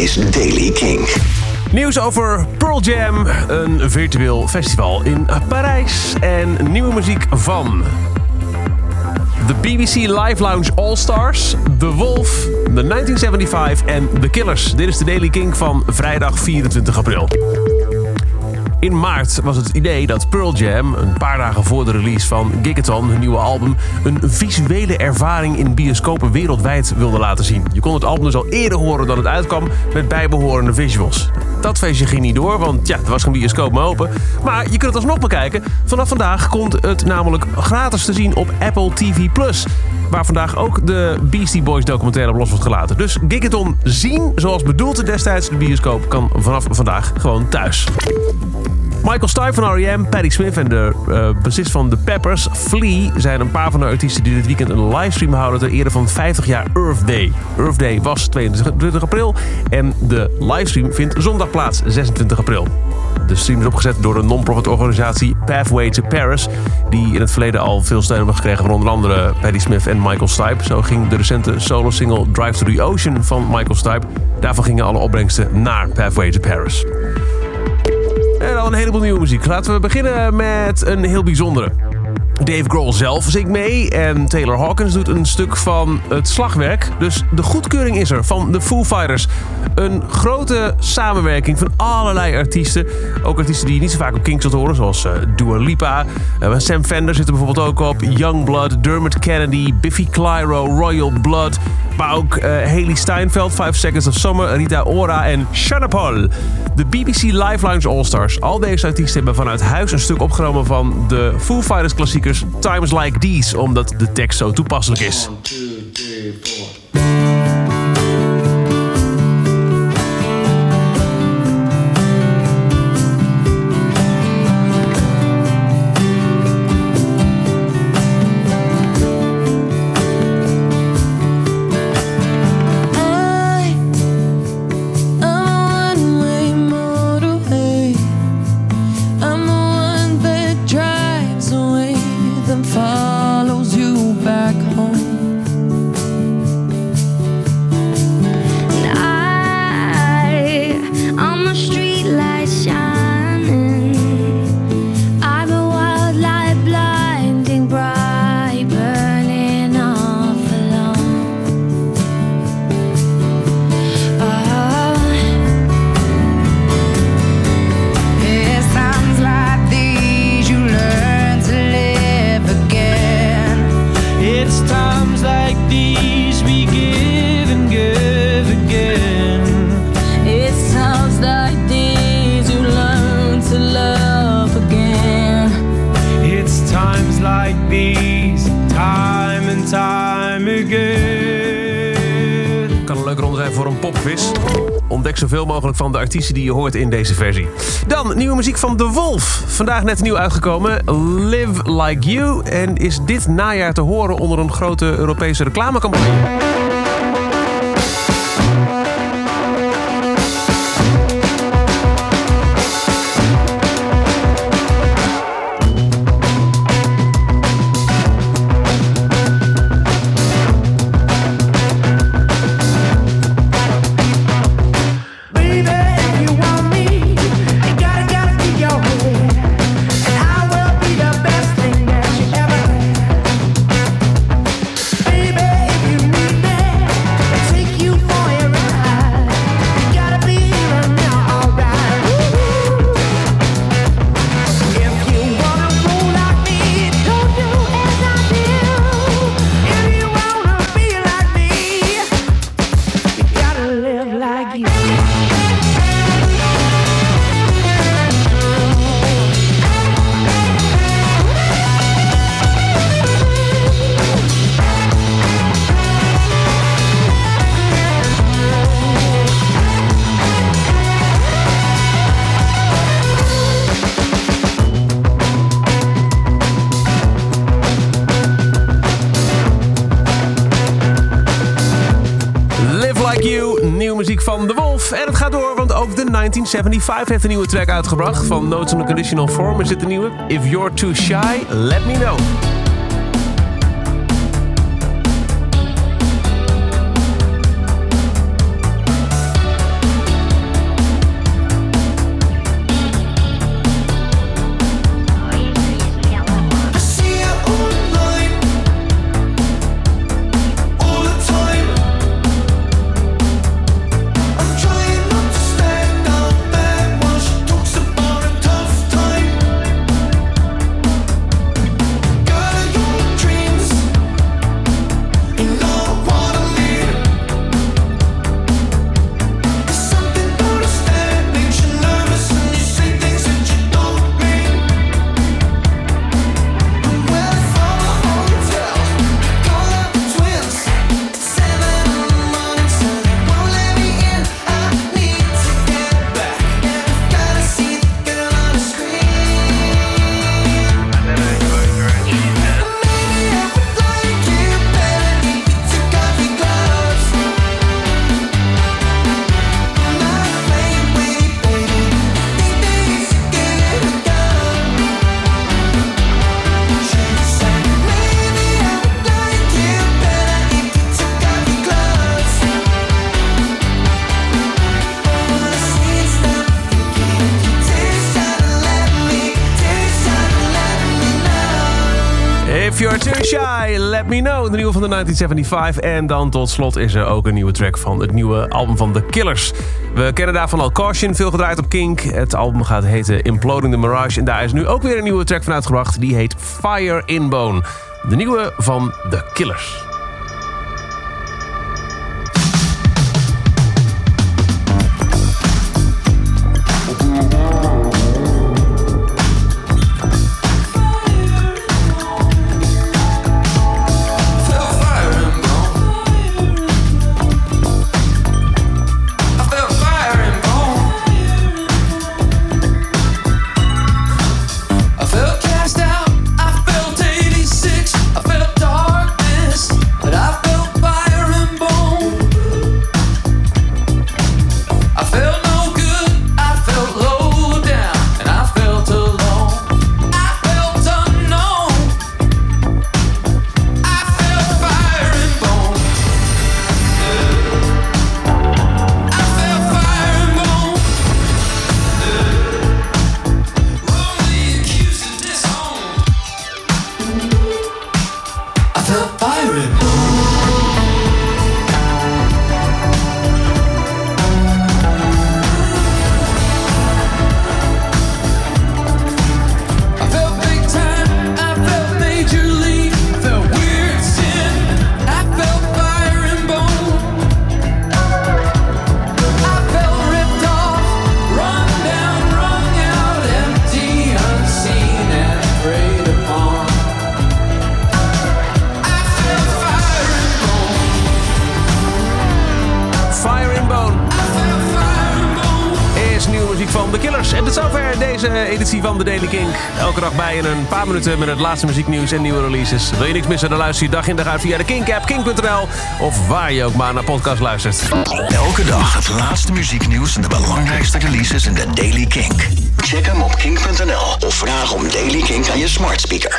is Daily King. Nieuws over Pearl Jam, een virtueel festival in Parijs en nieuwe muziek van de BBC Live Lounge All Stars, The Wolf, The 1975 en The Killers. Dit is de Daily King van vrijdag 24 april. In maart was het idee dat Pearl Jam, een paar dagen voor de release van Gigaton, hun nieuwe album, een visuele ervaring in bioscopen wereldwijd wilde laten zien. Je kon het album dus al eerder horen dan het uitkwam met bijbehorende visuals. Dat feestje ging niet door, want ja, er was geen bioscoop meer open. Maar je kunt het alsnog bekijken. Vanaf vandaag komt het namelijk gratis te zien op Apple TV+. Waar vandaag ook de Beastie Boys documentaire op los wordt gelaten. Dus Gigaton zien, zoals bedoeld destijds de bioscoop, kan vanaf vandaag gewoon thuis. Michael Stipe van R.E.M., Patti Smith en de uh, bassist van The Peppers, Flea, zijn een paar van de artiesten die dit weekend een livestream houden ter ere van 50 jaar Earth Day. Earth Day was 22 april en de livestream vindt zondag plaats, 26 april. De stream is opgezet door de non-profit organisatie Pathway to Paris, die in het verleden al veel steun hebben gekregen van onder andere Patti Smith en Michael Stipe. Zo ging de recente solo-single Drive to the Ocean van Michael Stipe. Daarvan gingen alle opbrengsten naar Pathway to Paris. Een heleboel nieuwe muziek. Laten we beginnen met een heel bijzondere. Dave Grohl zelf zingt mee en Taylor Hawkins doet een stuk van het slagwerk. Dus de goedkeuring is er van de Foo Fighters. Een grote samenwerking van allerlei artiesten. Ook artiesten die niet zo vaak op Kings zult horen, zoals uh, Dua Lipa. Uh, Sam Fender zit er bijvoorbeeld ook op. Youngblood, Dermot Kennedy, Biffy Clyro, Royal Blood. Maar ook uh, Haley Steinfeld, 5 Seconds of Summer, Rita Ora en Shana Paul. De BBC Live Lounge All-Stars. Al deze artiesten hebben vanuit huis een stuk opgenomen van de Foo Fighters klassiekers Times Like These, omdat de tekst zo toepasselijk is. One, two, three, Kan een leuke ronde zijn voor een popquiz. Ontdek zoveel mogelijk van de artiesten die je hoort in deze versie. Dan nieuwe muziek van The Wolf. Vandaag net nieuw uitgekomen. Live Like You. En is dit najaar te horen onder een grote Europese reclamecampagne. The. En het gaat door, want ook de 1975 heeft een nieuwe track uitgebracht. Van Notes on a Conditional Form is dit de nieuwe. If You're Too Shy, Let Me Know. Too Shy, Let Me Know. De nieuwe van de 1975. En dan tot slot is er ook een nieuwe track van het nieuwe album van The Killers. We kennen daarvan al Caution, veel gedraaid op Kink. Het album gaat heten Imploding the Mirage. En daar is nu ook weer een nieuwe track van uitgebracht. Die heet Fire in Bone. De nieuwe van The Killers. Deze editie van The Daily Kink. Elke dag bij in een paar minuten met het laatste muzieknieuws en nieuwe releases. Wil je niks missen, dan luister je dag in dag uit via de Kink-app, kink.nl... of waar je ook maar naar podcast luistert. Elke dag het laatste muzieknieuws en de belangrijkste releases in The Daily Kink. Check hem op kink.nl of vraag om Daily Kink aan je smart speaker.